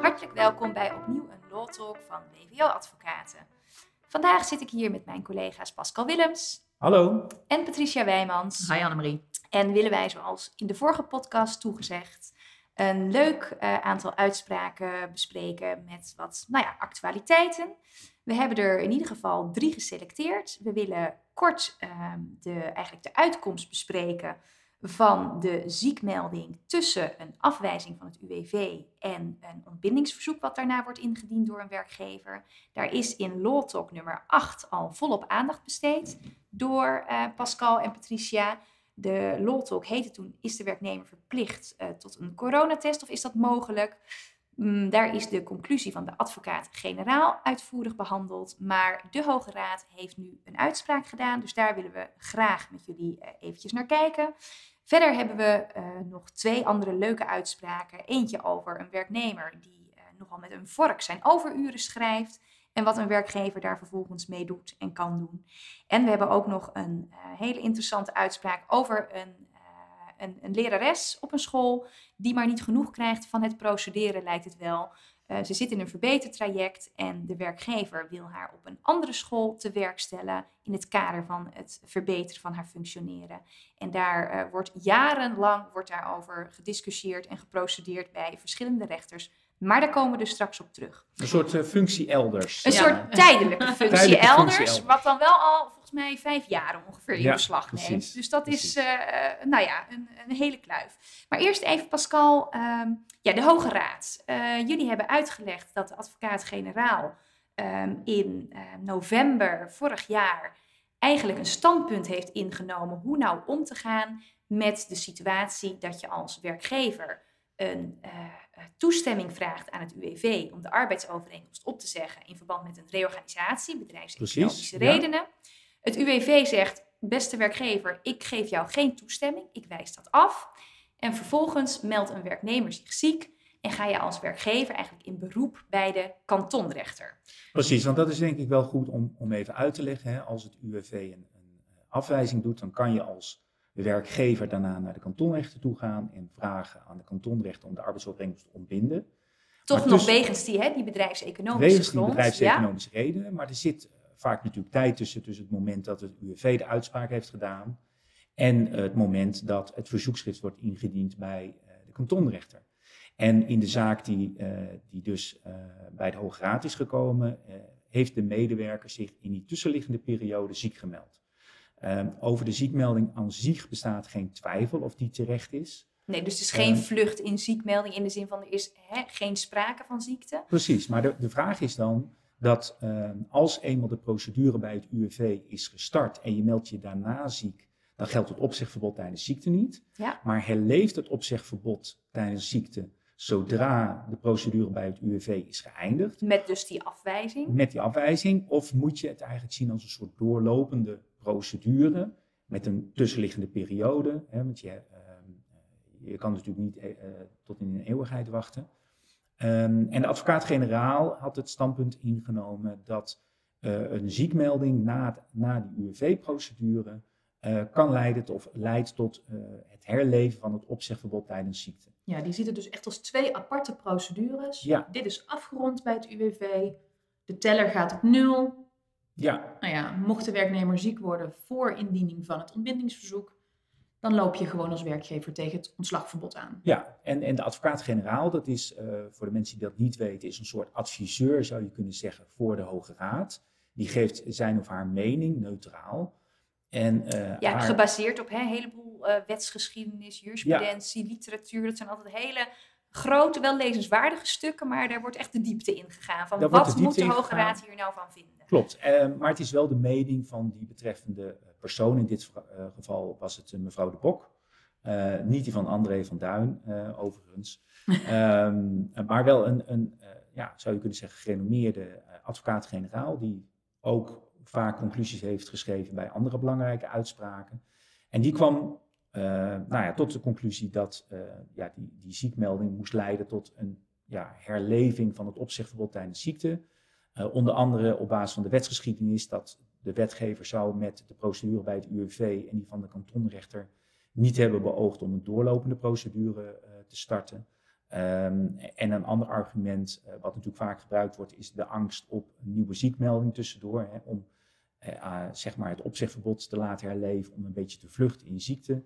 Hartelijk welkom bij opnieuw een Law Talk van WVO Advocaten. Vandaag zit ik hier met mijn collega's Pascal Willems Hallo. en Patricia Wijmans. Hi Annemarie. En willen wij, zoals in de vorige podcast toegezegd, een leuk eh, aantal uitspraken bespreken met wat nou ja, actualiteiten. We hebben er in ieder geval drie geselecteerd. We willen kort ehm, de, eigenlijk de uitkomst bespreken van de ziekmelding tussen een afwijzing van het UWV en een ontbindingsverzoek wat daarna wordt ingediend door een werkgever. Daar is in Law Talk nummer 8 al volop aandacht besteed door eh, Pascal en Patricia. De Law Talk heette toen, is de werknemer verplicht eh, tot een coronatest of is dat mogelijk? Mm, daar is de conclusie van de advocaat-generaal uitvoerig behandeld. Maar de Hoge Raad heeft nu een uitspraak gedaan. Dus daar willen we graag met jullie uh, eventjes naar kijken. Verder hebben we uh, nog twee andere leuke uitspraken. Eentje over een werknemer die uh, nogal met een vork zijn overuren schrijft. En wat een werkgever daar vervolgens mee doet en kan doen. En we hebben ook nog een uh, hele interessante uitspraak over een, een, een, lerares op een school. Die maar niet genoeg krijgt van het procederen, lijkt het wel. Uh, ze zit in een verbetertraject en de werkgever wil haar op een andere school te werk stellen in het kader van het verbeteren van haar functioneren. En daar uh, wordt jarenlang wordt daarover gediscussieerd en geprocedeerd bij verschillende rechters. Maar daar komen we dus straks op terug. Een soort uh, functie elders. Een ja. soort tijdelijke functie, tijdelijke elders, functie elders, wat dan wel al volgens mij vijf jaar ongeveer in ja, beslag neemt. Dus dat precies. is, uh, nou ja, een, een, hele kluif. Maar eerst even Pascal, um, ja, de Hoge Raad. Uh, jullie hebben uitgelegd dat de advocaat-generaal um, in november vorig jaar eigenlijk een standpunt heeft ingenomen hoe nou om te gaan met de situatie dat je als werkgever een uh, toestemming vraagt aan het UWV om de arbeidsovereenkomst op te zeggen in verband met een reorganisatie, bedrijfseconomische redenen. Ja. Het UWV zegt, beste werkgever, ik geef jou geen toestemming, ik wijs dat af. En vervolgens meldt een werknemer zich ziek en ga je als werkgever eigenlijk in beroep bij de kantonrechter. Precies, want dat is denk ik wel goed om, om even uit te leggen. Hè. Als het UWV een, een afwijzing doet, dan kan je als de werkgever daarna naar de kantonrechter toe gaan en vragen aan de kantonrechter om de arbeidsovereenkomst te ontbinden. Toch maar nog tussen, wegens die, hè, die bedrijfseconomische wegens die bedrijfseconomische ja? redenen, maar er zit vaak natuurlijk tijd tussen, tussen het moment dat het UWV de uitspraak heeft gedaan en het moment dat het verzoekschrift wordt ingediend bij uh, de kantonrechter. En in de zaak die, uh, die dus uh, bij de Hoge Raad is gekomen, heeft de medewerker zich in die tussenliggende periode ziek gemeld. Um, over de ziekmelding aan zich bestaat geen twijfel of die terecht is. Nee, dus het is geen uh, vlucht in ziekmelding in de zin van er is hè, geen sprake van ziekte. Precies, maar de, de vraag is dan dat uh, als eenmaal de procedure bij het UWV is gestart en je meldt je daarna ziek, dan geldt het opzegverbod tijdens ziekte niet. Ja. Maar herleeft het opzegverbod tijdens ziekte zodra de procedure bij het UWV is geëindigd. Met dus die afwijzing? Met die afwijzing. Of moet je het eigenlijk zien als een soort doorlopende procedure met een tussenliggende periode. Hè, want je, uh, je kan natuurlijk niet uh, tot in een eeuwigheid wachten. Um, en de advocaat-generaal had het standpunt ingenomen dat uh, een ziekmelding na, na die UWV-procedure kan leiden tot, of leidt tot het herleven van het opzegverbod tijdens ziekte. Ja, die ziet het dus echt als twee aparte procedures. Ja. Dit is afgerond bij het UWV. De teller gaat op nul. Ja. Nou ja, mocht de werknemer ziek worden voor indiening van het ontbindingsverzoek, dan loop je gewoon als werkgever tegen het ontslagverbod aan. Ja, en, en de advocaat-generaal, dat is uh, voor de mensen die dat niet weten, is een soort adviseur, zou je kunnen zeggen, voor de Hoge Raad. Die geeft zijn of haar mening neutraal. En, uh, ja, haar... gebaseerd op een heleboel uh, wetsgeschiedenis, jurisprudentie, ja. literatuur. Dat zijn altijd hele grote, wel lezenswaardige stukken, maar daar wordt echt de diepte in gegaan. Van Daar wat de moet de Hoge. Raad hier nou van vinden? Klopt, uh, maar het is wel de mening van die betreffende persoon. In dit uh, geval was het uh, mevrouw de Bok. niet die van André van Duin, overigens. um, maar wel een, een ja, zou je kunnen zeggen, gerenommeerde advocaat-generaal. Die ook vaak conclusies heeft geschreven bij andere belangrijke uitspraken. En die kwam uh, nou ja, tot de conclusie dat uh, ja, die, die ziekmelding moest leiden tot een ja, herleving van het opzegverbod tijdens ziekte. Uh, onder andere op basis van de wetsgeschiedenis dat de wetgever zou met de procedure bij het UWV en die van de kantonrechter niet hebben beoogd om een doorlopende procedure te starten. Ehm, en een ander argument, wat natuurlijk vaak gebruikt wordt, is de angst op een nieuwe ziekmelding tussendoor. Hè, om zeg maar het opzegverbod te laten herleven, om een beetje te vluchten in ziekte.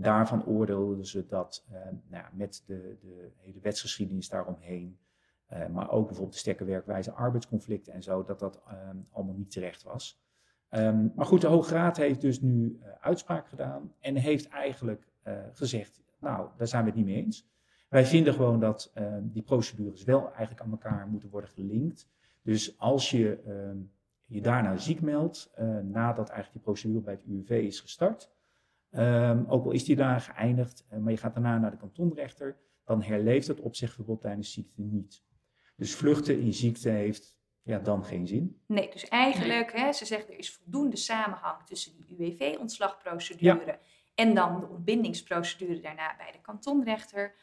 Daarvan oordeelden ze dat nou ja, met de, de hele wetsgeschiedenis daaromheen, uh, maar ook bijvoorbeeld de sterke werkwijze, arbeidsconflicten en zo, dat dat uh, allemaal niet terecht was. Um, maar goed, de Hoge Raad heeft dus nu uh, uitspraak gedaan en heeft eigenlijk gezegd, nou, daar zijn we het niet mee eens. Wij vinden gewoon dat ehm, die procedures wel eigenlijk aan elkaar moeten worden gelinkt. Dus als je ehm, je daarna ziek meldt, nadat eigenlijk die procedure bij het UWV is gestart, ook al is die daar geëindigd, maar je gaat daarna naar de kantonrechter, dan herleeft het opzegverbod tijdens ziekte niet. Dus vluchten in ziekte heeft ja, dan geen zin. Nee, dus eigenlijk, hè, ze zeggen er is voldoende samenhang tussen die UWV-ontslagprocedure en dan de ontbindingsprocedure daarna bij de kantonrechter.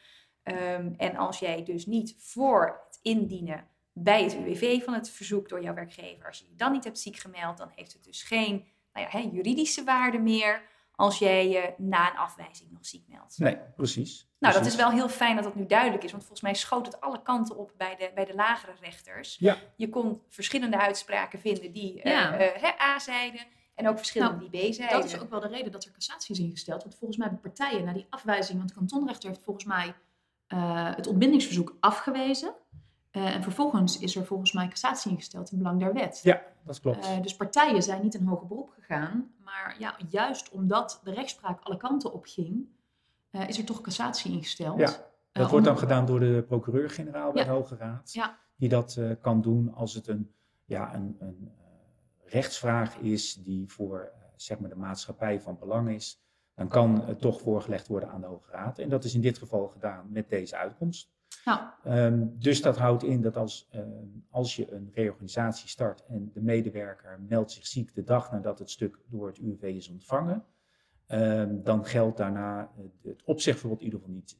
Um, en als jij dus niet voor het indienen bij het UWV van het verzoek door jouw werkgever, als je je dan niet hebt ziek gemeld, dan heeft het dus geen nou ja, hè, juridische waarde meer als jij je na een afwijzing nog ziek meldt. Nee, precies. Nou, dat is wel heel fijn dat dat nu duidelijk is, want volgens mij schoot het alle kanten op bij de, bij de lagere rechters. Ja. Je kon verschillende uitspraken vinden die ja. uh, uh, A zeiden en ook verschillende nou, die B zeiden. Dat is ook wel de reden dat er cassatie is ingesteld, want volgens mij hebben partijen na die afwijzing, want de kantonrechter heeft volgens mij uh, het ontbindingsverzoek afgewezen. En vervolgens is er volgens mij cassatie ingesteld in belang der wet. Ja, dat klopt. dus partijen zijn niet in hoger beroep gegaan, maar ja, juist omdat de rechtspraak alle kanten op ging, uh, is er toch cassatie ingesteld. Ja, dat wordt dan gedaan door de procureur-generaal bij ja. de Hoge Raad. Ja. Die dat kan doen als het een, ja, een, een rechtsvraag is die voor zeg maar de maatschappij van belang is. Dan kan het toch voorgelegd worden aan de Hoge Raad. En dat is in dit geval gedaan met deze uitkomst. Nou. Um, dus dat houdt in dat als, um, als je een reorganisatie start en de medewerker meldt zich ziek de dag nadat het stuk door het UWV is ontvangen, um, dan geldt daarna het opzegverbod in ieder geval niet.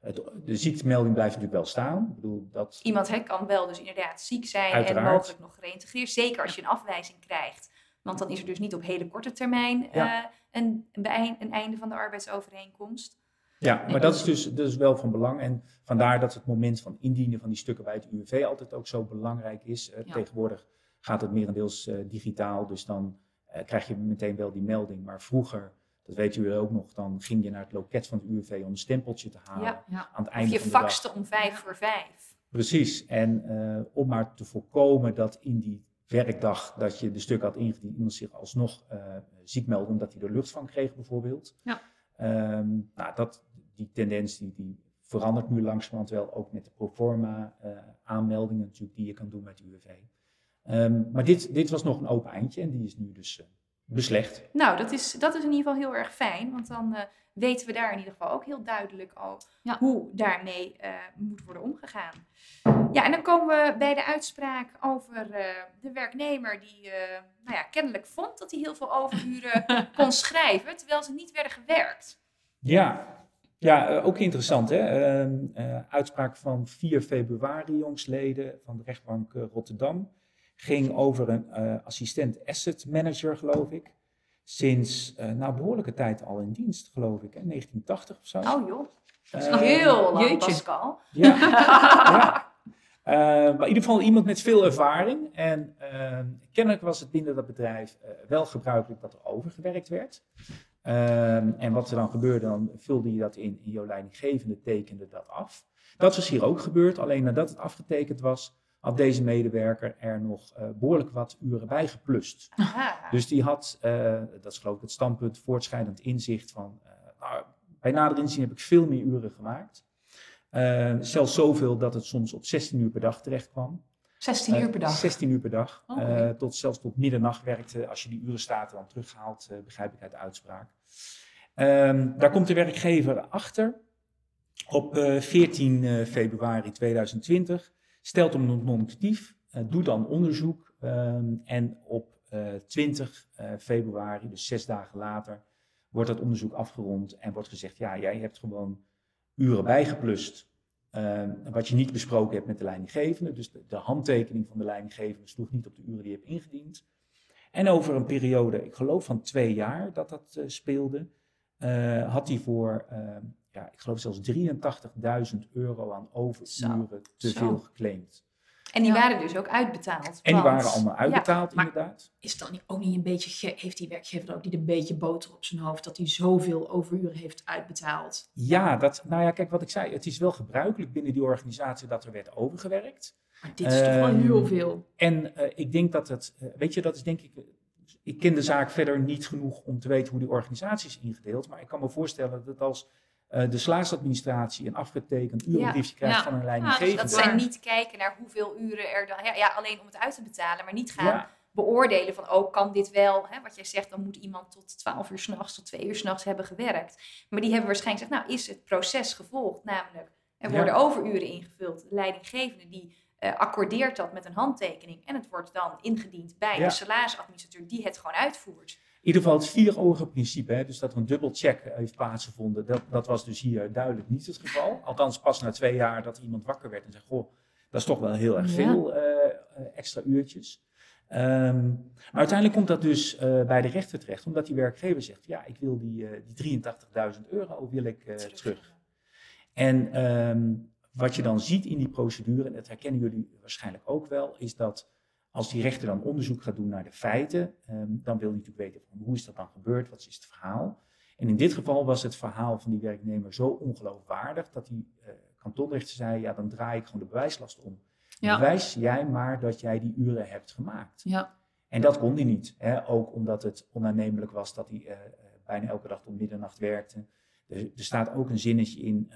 Het, de ziektemelding blijft natuurlijk wel staan. Ik bedoel, dat... Iemand he, kan wel dus inderdaad ziek zijn Uiteraard. en mogelijk nog gereïntegreerd. Zeker als je een afwijzing krijgt. Want dan is er dus niet op hele korte termijn Ja. uh, een, een, een einde van de arbeidsovereenkomst. Ja, maar dat is dus, dus wel van belang. En vandaar dat het moment van indienen van die stukken bij het UWV altijd ook zo belangrijk is. Uh, Ja. Tegenwoordig gaat het merendeels uh, digitaal, dus dan uh, krijg je meteen wel die melding. Maar vroeger, dat weten jullie ook nog, dan ging je naar het loket van het UWV om een stempeltje te halen Ja. Ja. aan het Of je van de dag. faxte om vijf voor vijf. Precies. En uh, om maar te voorkomen dat in die werkdag dat je de stukken had ingediend, iemand zich alsnog uh, ziek meldde omdat hij de luchtvang kreeg bijvoorbeeld. Ja. Um, nou, dat, die tendens die, die verandert nu langzamerhand wel, ook met de proforma uh, aanmeldingen natuurlijk die je kan doen met de UWV. Um, maar dit, dit was nog een open eindje en die is nu dus uh, beslecht. Nou, dat is, dat is in ieder geval heel erg fijn, want dan uh, weten we daar in ieder geval ook heel duidelijk al Ja. hoe daarmee uh, moet worden omgegaan. Ja, en dan komen we bij de uitspraak over uh, de werknemer die nou ja, kennelijk vond dat hij heel veel overuren kon schrijven, terwijl ze niet werden gewerkt. Ja, ja ook interessant hè. uitspraak van 4 februari jongsleden van de rechtbank Rotterdam ging over een uh, assistent asset manager, geloof ik. Sinds uh, nou behoorlijke tijd al in dienst, geloof ik, hè? 1980 of zo. Oh joh, dat is Uh, heel lang, jeetje. Pascal. Ja, ja. Uh, maar in ieder geval iemand met veel ervaring. En uh, kennelijk was het binnen dat bedrijf uh, wel gebruikelijk dat er overgewerkt werd. Um, en wat er dan gebeurde, dan vulde je dat in. En jouw leidinggevende tekende dat af. Dat was hier ook gebeurd. Alleen nadat het afgetekend was, had deze medewerker er nog uh, behoorlijk wat uren bij geplust. Aha. Dus die had, uh, dat is geloof ik het standpunt, voortschrijdend inzicht van, uh, nou, bij nader inzien heb ik veel meer uren gemaakt. Uh, zelfs zoveel dat het soms op 16 uur per dag terecht kwam. 16 uur per dag. 16 uur per dag. Oh, okay. tot, zelfs tot middernacht werkte. Als je die urenstaten dan terughaalt, begrijp ik uit de uitspraak. Um, daar komt de werkgever achter. Op 14 februari 2020 stelt hem een non-actief, doet dan onderzoek um, en op uh, 20 uh, februari, dus zes dagen later, wordt dat onderzoek afgerond en wordt gezegd, ja, jij hebt gewoon uren bijgeplust, um, wat je niet besproken hebt met de leidinggevende, dus de, de, handtekening van de leidinggevende sloeg niet op de uren die je hebt ingediend. En over een periode, ik geloof van twee jaar dat dat uh, speelde, eh, had hij voor, eh, ja, ik geloof zelfs 83.000 euro aan overuren te veel geclaimd. En die Ja. waren dus ook uitbetaald. En die waren allemaal uitbetaald, maar- inderdaad. Is dat niet, ook niet een beetje? Heeft die werkgever er ook niet een beetje boter op zijn hoofd dat hij zoveel overuren heeft uitbetaald? Ja, dat, nou ja, kijk wat ik zei. Het is wel gebruikelijk binnen die organisatie dat er werd overgewerkt. Maar dit is toch wel Ehm, heel veel. En eh, ik denk dat het, eh, weet je, dat is denk ik, ik ken de zaak verder niet genoeg om te weten hoe die organisatie is ingedeeld. Maar ik kan me voorstellen dat als eh, de salarisadministratie een afgetekend urenbriefje krijgt Ja. van een Ja, leidinggevende. Dat zij niet kijken naar hoeveel uren er dan... Ja, ja, alleen om het uit te betalen, maar niet gaan Ja, beoordelen van... oh, kan dit wel? Hè? Wat jij zegt, dan moet iemand tot 12 uur s'nachts, tot 2 uur s'nachts hebben gewerkt. Maar die hebben waarschijnlijk gezegd, nou, is het proces gevolgd? Namelijk, er Ja. worden overuren ingevuld. De leidinggevende die eh, accordeert dat met een handtekening. En het wordt dan ingediend bij Ja. de salarisadministrateur die het gewoon uitvoert. In ieder geval het vier ogen principe, hè, dus dat er een dubbelcheck heeft plaatsgevonden, dat, dat was dus hier duidelijk niet het geval. Althans pas na twee jaar dat iemand wakker werd en zei, goh, dat is toch wel heel erg veel eh, eh, extra uurtjes. Ehm, maar uiteindelijk komt dat dus eh, bij de rechter terecht, omdat die werkgever zegt, ja, ik wil die, eh, die 83.000 euro wil ik eh, terug. En ehm, wat je dan ziet in die procedure, en dat herkennen jullie waarschijnlijk ook wel, is dat als die rechter dan onderzoek gaat doen naar de feiten, ehm, dan wil hij natuurlijk weten van hoe is dat dan gebeurd, wat is het verhaal. En in dit geval was het verhaal van die werknemer zo ongeloofwaardig dat die eh kantonrechter zei, ja dan draai ik gewoon de bewijslast om. Ja. Bewijs jij maar dat jij die uren hebt gemaakt. Ja, En dat kon hij niet. Hè? Ook omdat het onaannemelijk was dat hij eh, eh, bijna elke dag tot middernacht werkte. Er, er staat ook een zinnetje in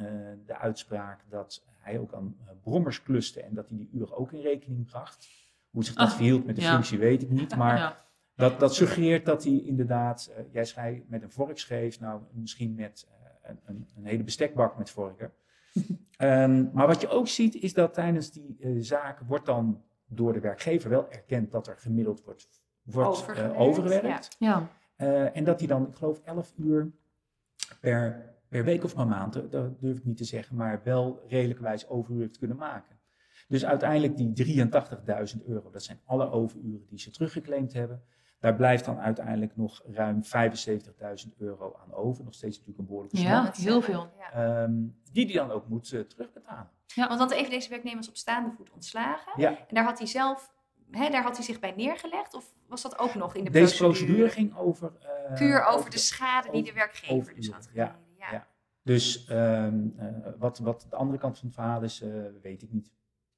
de uitspraak dat hij ook aan brommers kluste en dat hij die uren ook in rekening bracht. Hoe zich dat Ah, verhield met de ja. functie weet ik niet, maar ja. dat, dat suggereert dat hij inderdaad, eh, jij zei met een vork schreef, nou misschien met eh, een, een, een hele bestekbak met vorken. Ehm, maar wat je ook ziet is dat tijdens die eh, zaak wordt dan door de werkgever wel erkend dat er gemiddeld wordt, wordt Overgewerkt, overgewerkt. ja. Eh, en dat hij dan, ik geloof, 11 uur per, per week of per maand, dat durf ik niet te zeggen, maar wel redelijkerwijs overuur heeft kunnen maken. Dus uiteindelijk die 83.000 euro, dat zijn alle overuren die ze teruggeclaimd hebben. Daar blijft dan uiteindelijk nog ruim 75.000 euro aan over. Nog steeds natuurlijk een behoorlijke som. Ja. Heel veel. Ja. Ehm, die die dan ook moet eh, terugbetalen. Want dan even deze werknemers op staande voet ontslagen. Ja, En daar had hij zelf, hè, daar had hij zich bij neergelegd? Of was dat ook nog in de deze procedure ging over... eh, Puur over de schade die de over- werkgever dus had ja. Ja. ja. Dus ehm, eh, wat, wat de andere kant van het verhaal is, eh, weet ik niet.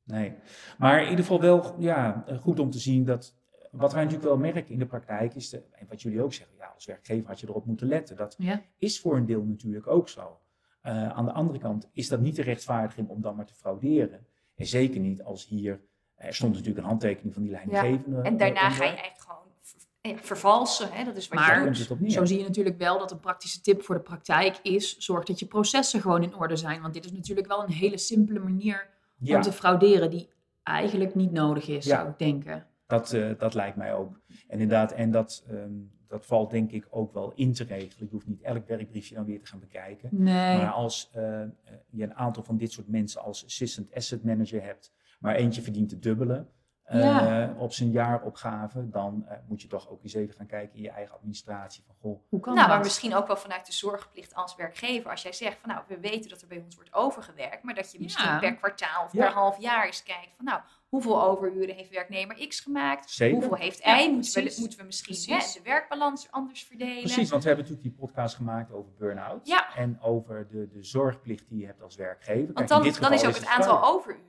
Nee. Maar in ieder geval wel ja, eh, goed om te zien dat. Wat wij natuurlijk wel merken in de praktijk is, de, en wat jullie ook zeggen, ja, als werkgever had je erop moeten letten. Dat Ja. is voor een deel natuurlijk ook zo. Eh, aan de andere kant is dat niet de rechtvaardiging om dan maar te frauderen. En zeker niet als hier, er stond natuurlijk een handtekening van die leidinggevende. En daarna onder. ga je eigenlijk gewoon ja, vervalsen. Hè? Dat is wat Maar- je doet. Zo zie je natuurlijk wel dat een praktische tip voor de praktijk is: zorg dat je processen gewoon in orde zijn. Want dit is natuurlijk wel een hele simpele manier ja. om te frauderen, die eigenlijk niet nodig is, Ja. zou ik denken. Dat, eh, dat lijkt mij ook. En inderdaad, en dat, ehm, dat valt denk ik ook wel in te regelen. Je hoeft niet elk werkbriefje dan weer te gaan bekijken. Nee. Maar als eh, eh, je een aantal van dit soort mensen als assistant asset manager hebt, maar eentje verdient te dubbelen eh, op zijn jaaropgave, dan eh, moet je toch ook eens even gaan kijken in je eigen administratie. Van, goh, Hoe kan Nou, dat? maar misschien ook wel vanuit de zorgplicht als werkgever. Als jij zegt van nou, we weten dat er bij ons wordt overgewerkt, maar dat je misschien Ja. per kwartaal of Ja. per half jaar eens kijkt van nou, hoeveel overuren heeft werknemer X gemaakt? zeker. Hoeveel heeft Ja, Y? Moeten we, precies. moeten we misschien hè, de werkbalans anders verdelen? Precies, want we hebben natuurlijk die podcast gemaakt over burn-out. Ja. En over de, de zorgplicht die je hebt als werkgever. Kijk, Want in dan, dit dan is ook het het aantal overuren.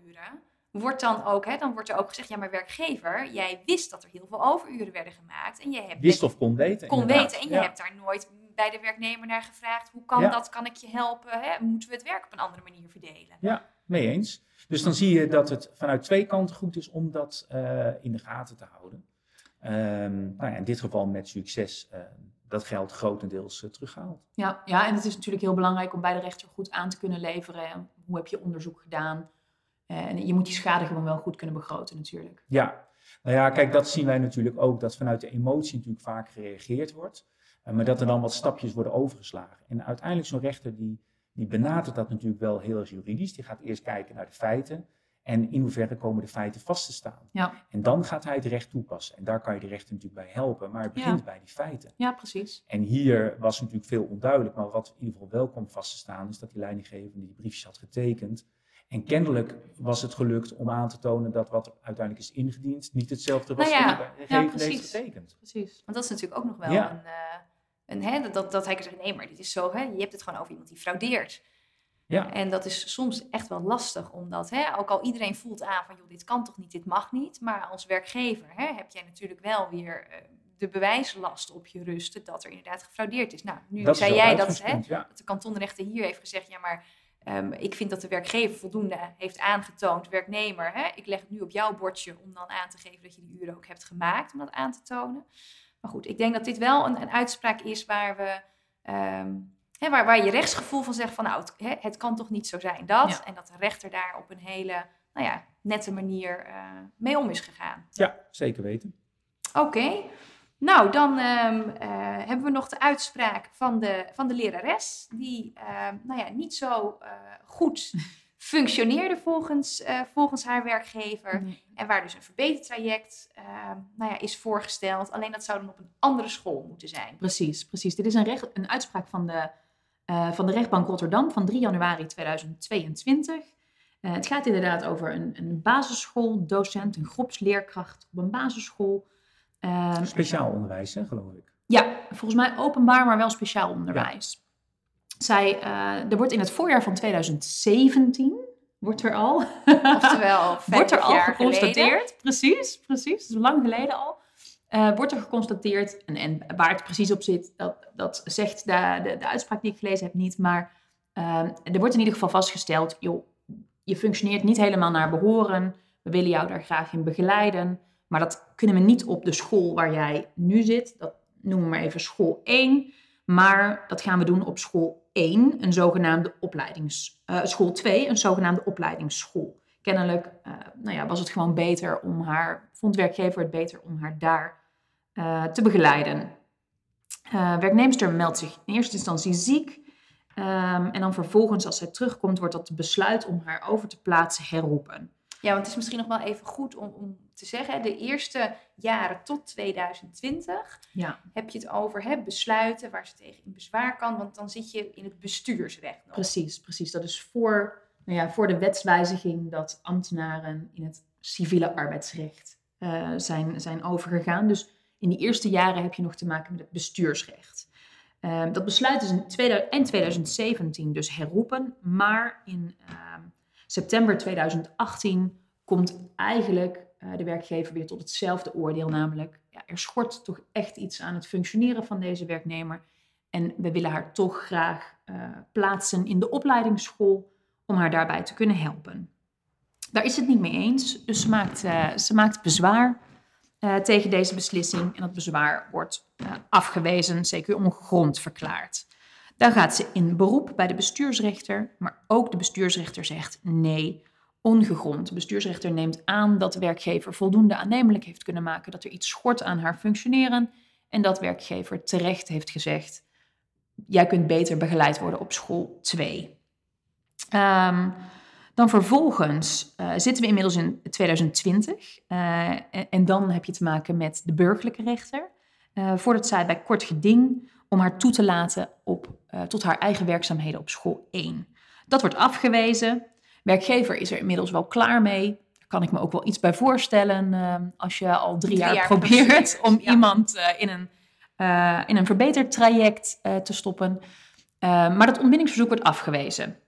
Wordt dan ook, hè, dan wordt er ook gezegd, ja, maar werkgever, jij wist dat er heel veel overuren werden gemaakt. En je hebt Wist of kon weten. kon inderdaad. weten. En je Ja. hebt daar nooit bij de werknemer naar gevraagd. Hoe kan Ja. dat? Kan ik je helpen? Hè? Moeten we het werk op een andere manier verdelen? Mee eens. Dus dan zie je dat het vanuit twee kanten goed is om dat eh, in de gaten te houden. Ehm, nou ja, in dit geval met succes eh, dat geld grotendeels eh, teruggehaald. Ja, ja, en het is natuurlijk heel belangrijk om bij de rechter goed aan te kunnen leveren. En Hoe heb je onderzoek gedaan? En je moet die schade gewoon wel goed kunnen begroten natuurlijk. Ja, nou ja, kijk, dat zien wij natuurlijk ook, dat vanuit de emotie natuurlijk vaak gereageerd wordt. eh, maar dat er dan wat stapjes worden overgeslagen. En uiteindelijk zo'n rechter die, die benadert dat natuurlijk wel heel erg juridisch. Die gaat eerst kijken naar de feiten. En in hoeverre komen de feiten vast te staan. Ja. En dan gaat hij het recht toepassen. En daar kan je de rechter natuurlijk bij helpen. Maar het begint Ja. bij die feiten. ja, precies. En hier was natuurlijk veel onduidelijk. Maar wat in ieder geval wel kwam vast te staan, is dat die leidinggevende die briefjes had getekend. En kennelijk was het gelukt om aan te tonen dat wat uiteindelijk is ingediend niet hetzelfde was Nou ja, heeft precies. getekend. precies. Want dat is natuurlijk ook nog wel Ja. een, eh, een hè, dat- dat, dat hij kan zeggen, nee, maar dit is zo, hè, je hebt het gewoon over iemand die fraudeert. Ja, En dat is soms echt wel lastig, omdat hè, ook al iedereen voelt aan van, joh, dit kan toch niet, dit mag niet. Maar als werkgever hè, heb jij natuurlijk wel weer eh, de bewijslast op je rusten dat er inderdaad gefraudeerd is. Nou, nu dat zei jij dat, hè, ja. dat de kantonrechter hier heeft gezegd, ja, maar ehm, ik vind dat de werkgever voldoende heeft aangetoond, werknemer, hè, ik leg het nu op jouw bordje om dan aan te geven dat je die uren ook hebt gemaakt om dat aan te tonen. Maar goed, ik denk dat dit wel een, een uitspraak is waar we, ehm, hè, waar, waar je rechtsgevoel van zegt van, nou, het, hè, het kan toch niet zo zijn dat, Ja. en dat de rechter daar op een hele, nou ja, nette manier eh, mee om is gegaan. ja, zeker weten. Oké. Nou, dan ehm, eh, hebben we nog de uitspraak van de, van de lerares, die ehm, nou ja, niet zo eh, goed functioneerde volgens, eh, volgens haar werkgever. En waar dus een verbetertraject ehm, nou ja, is voorgesteld. Alleen dat zou dan op een andere school moeten zijn. Precies, precies. Dit is een, recht, een uitspraak van de, van de rechtbank Rotterdam van 3 januari 2022. Eh, het gaat inderdaad over een, een basisschooldocent, een groepsleerkracht op een basisschool. Ehm, Speciaal onderwijs, hè, geloof ik. Ja, volgens mij openbaar, maar wel speciaal onderwijs. Zij, eh, er wordt in het voorjaar van 2017, wordt er al, Oftewel, wordt er 50 al jaar geconstateerd, geleden. precies, precies, is lang geleden al, eh, wordt er geconstateerd, en, en waar het precies op zit, dat, dat zegt de, de, de uitspraak die ik gelezen heb niet, maar eh, er wordt in ieder geval vastgesteld, joh, je functioneert niet helemaal naar behoren, we willen jou daar graag in begeleiden, maar dat kunnen we niet op de school waar jij nu zit, dat noemen we maar even school 1, maar dat gaan we doen op school 1, een zogenaamde opleidings... eh, school 2, een zogenaamde opleidingsschool. Kennelijk eh, nou ja, was het gewoon beter om haar... Vond werkgever het beter om haar daar eh, te begeleiden. Werknemster meldt zich in eerste instantie ziek. ehm, en dan vervolgens, als zij terugkomt, wordt dat besluit om haar over te plaatsen herroepen. Ja, want het is misschien nog wel even goed om, om te zeggen. De eerste jaren tot 2020 Ja, heb je het over hè, besluiten waar ze tegen in bezwaar kan. Want dan zit je in het bestuursrecht nog. precies, precies. Dat is voor, nou ja, voor de wetswijziging dat ambtenaren in het civiele arbeidsrecht eh, zijn, zijn overgegaan. Dus in die eerste jaren heb je nog te maken met het bestuursrecht. Ehm, dat besluit is in tweede- eind 2017 dus herroepen, maar in ehm, september 2018 komt eigenlijk de werkgever weer tot hetzelfde oordeel, namelijk. Ja, er schort toch echt iets aan het functioneren van deze werknemer. En we willen haar toch graag eh, plaatsen in de opleidingsschool om haar daarbij te kunnen helpen. Daar is het niet mee eens, dus ze maakt, eh, ze maakt bezwaar eh, tegen deze beslissing. En dat bezwaar wordt eh, afgewezen, zeker ongegrond verklaard. Dan gaat ze in beroep bij de bestuursrechter, maar ook de bestuursrechter zegt nee, ongegrond. De bestuursrechter neemt aan dat de werkgever voldoende aannemelijk heeft kunnen maken dat er iets schort aan haar functioneren en dat werkgever terecht heeft gezegd, jij kunt beter begeleid worden op school 2. Ehm, dan vervolgens eh, zitten we inmiddels in 2020 eh, en, dan heb je te maken met de burgerlijke rechter. eh, voordat zij bij kort geding om haar toe te laten op, tot haar eigen werkzaamheden op school 1. Dat wordt afgewezen. Werkgever is er inmiddels wel klaar mee. Daar kan ik me ook wel iets bij voorstellen eh, als je al drie, Drie jaar, jaar probeert om ja. iemand eh, in een, eh in een verbetertraject eh, te stoppen. Eh, maar dat ontbindingsverzoek wordt afgewezen.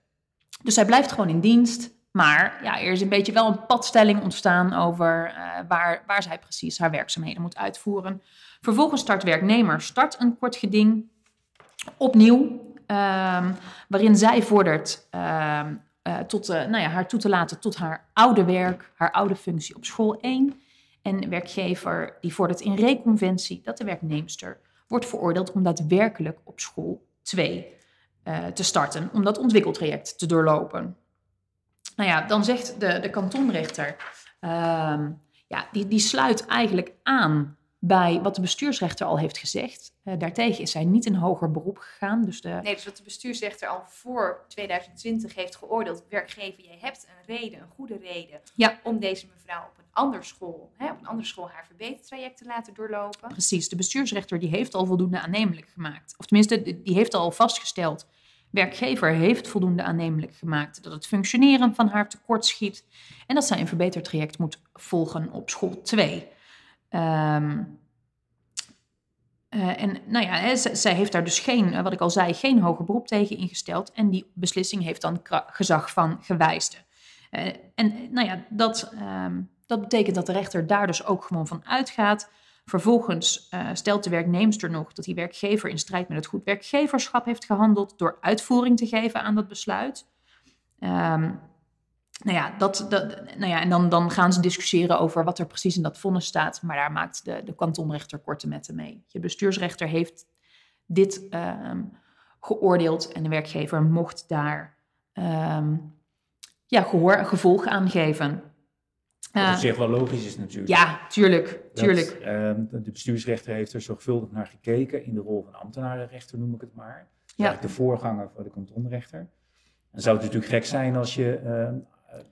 Dus zij blijft gewoon in dienst. Maar ja, er is een beetje wel een padstelling ontstaan over waar, waar zij precies haar werkzaamheden moet uitvoeren. Vervolgens start werknemer start een kort geding opnieuw, ehm, waarin zij vordert eh, tot, eh, nou ja, haar toe te laten tot haar oude werk, haar oude functie op school 1. En werkgever die vordert in reconventie dat de werknemster wordt veroordeeld om daadwerkelijk op school 2 eh, te starten, om dat ontwikkeltraject te doorlopen. Nou ja, dan zegt de, de kantonrechter, ehm, ja, die, die sluit eigenlijk aan bij wat de bestuursrechter al heeft gezegd. Uh, daartegen is zij niet in hoger beroep gegaan. Dus de... Nee, dus wat de bestuursrechter al voor 2020 heeft geoordeeld, werkgever, je hebt een reden, een goede reden, ja. om deze mevrouw op een andere school, hè, op een andere school haar verbetertraject te laten doorlopen. Precies, de bestuursrechter die heeft al voldoende aannemelijk gemaakt. Of tenminste, die heeft al vastgesteld, werkgever heeft voldoende aannemelijk gemaakt dat het functioneren van haar tekort schiet en dat zij een verbetertraject moet volgen op school 2. Um, uh, en nou ja, zij heeft daar dus geen, eh, wat ik al zei, geen hoger beroep tegen ingesteld. En die beslissing heeft dan gezag van gewijsde. Uh, en nou ja, dat, um, dat betekent dat de rechter daar dus ook gewoon van uitgaat. Vervolgens uh, stelt de werknemster nog dat die werkgever in strijd met het goed werkgeverschap heeft gehandeld door uitvoering te geven aan dat besluit. Um, nou ja, dat, dat, nou ja en dan, dan gaan ze discussiëren over wat er precies in dat vonnis staat. Maar daar maakt de, de kantonrechter korte metten mee. Je bestuursrechter heeft dit um, geoordeeld en de werkgever mocht daar um, ja, gehoor, gevolg aan geven. Wat op zich wel logisch is natuurlijk. Ja, tuurlijk. tuurlijk. Dat, uh, de bestuursrechter heeft er zorgvuldig naar gekeken in de rol van ambtenarenrechter, noem ik het maar. Ja. de voorganger voor de kantonrechter. Dan zou het natuurlijk gek zijn als je uh,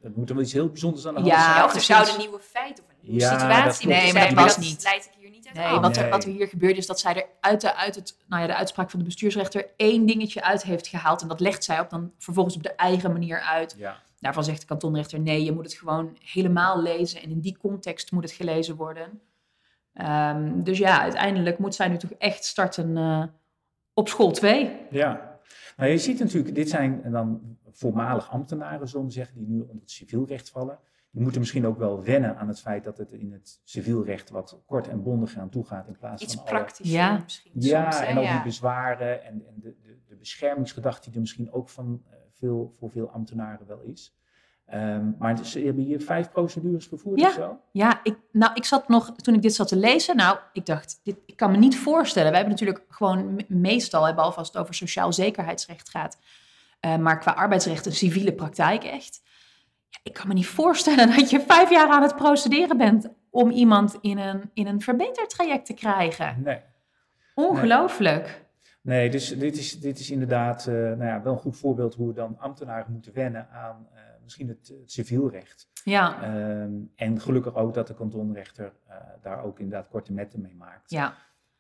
dat moet er wel iets heel bijzonders aan de hand ja, zijn. Of er zouden nieuwe feiten of een nieuwe ja, situatie Nee, maar dat was niet. leid ik hier niet uit Nee, wat, er, wat er hier gebeurde is dat zij er uit, de, uit het, nou ja, de uitspraak van de bestuursrechter één dingetje uit heeft gehaald. En dat legt zij op dan vervolgens op de eigen manier uit. Ja. Daarvan zegt de kantonrechter, nee, je moet het gewoon helemaal lezen. En in die context moet het gelezen worden. Um, dus ja, uiteindelijk moet zij nu toch echt starten uh, op school 2. Ja, nou, je ziet natuurlijk, dit zijn dan voormalig ambtenaren, zullen we zeggen, die nu onder het civielrecht vallen. Die moeten misschien ook wel wennen aan het feit dat het in het civielrecht wat kort en bondig aan toe gaat in plaats Iets van praktisch ja. misschien. Ja, soms, en ook ja. die bezwaren en, en de, de, de, beschermingsgedachte die er misschien ook van, uh, veel, voor veel ambtenaren wel is. Um, maar ze hebben hier vijf procedures gevoerd ja. of zo? Ja, ik, nou, ik zat nog, toen ik dit zat te lezen, nou, ik dacht, dit, ik kan me niet voorstellen. We hebben natuurlijk gewoon meestal, behalve als het over sociaal zekerheidsrecht gaat, uh, maar qua arbeidsrecht een civiele praktijk echt. Ja, ik kan me niet voorstellen dat je vijf jaar aan het procederen bent om iemand in een, in een verbetertraject te krijgen. Nee. Ongelooflijk. Nee. Nee, dus dit is, dit is inderdaad uh, nou ja, wel een goed voorbeeld hoe dan ambtenaren moeten wennen aan uh, misschien het, het civielrecht. Ja. Um, en gelukkig ook dat de kantonrechter uh, daar ook inderdaad korte metten mee maakt. Ja.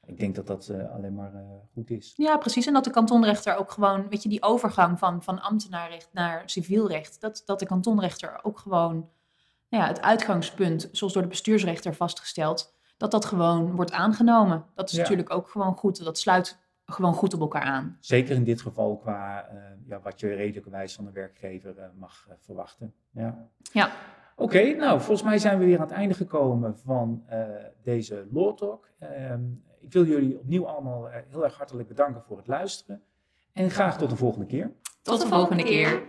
Ik denk dat dat alleen maar goed is. Ja, precies. En dat de kantonrechter ook gewoon, weet je, die overgang van, van ambtenaarrecht naar civielrecht, dat, dat de kantonrechter ook gewoon nou ja, het uitgangspunt, zoals door de bestuursrechter vastgesteld, dat dat gewoon wordt aangenomen. Dat is Ja. natuurlijk ook gewoon goed. Dat sluit gewoon goed op elkaar aan. Zeker in dit geval qua uh, ja, wat je redelijkerwijs van de werkgever uh, mag uh, verwachten. Ja. Ja. Oké, okay, nou volgens mij zijn we weer aan het einde gekomen van deze Law Talk. Ehm, ik wil jullie opnieuw allemaal heel erg hartelijk bedanken voor het luisteren. En graag tot de volgende keer. Tot, de volgende keer.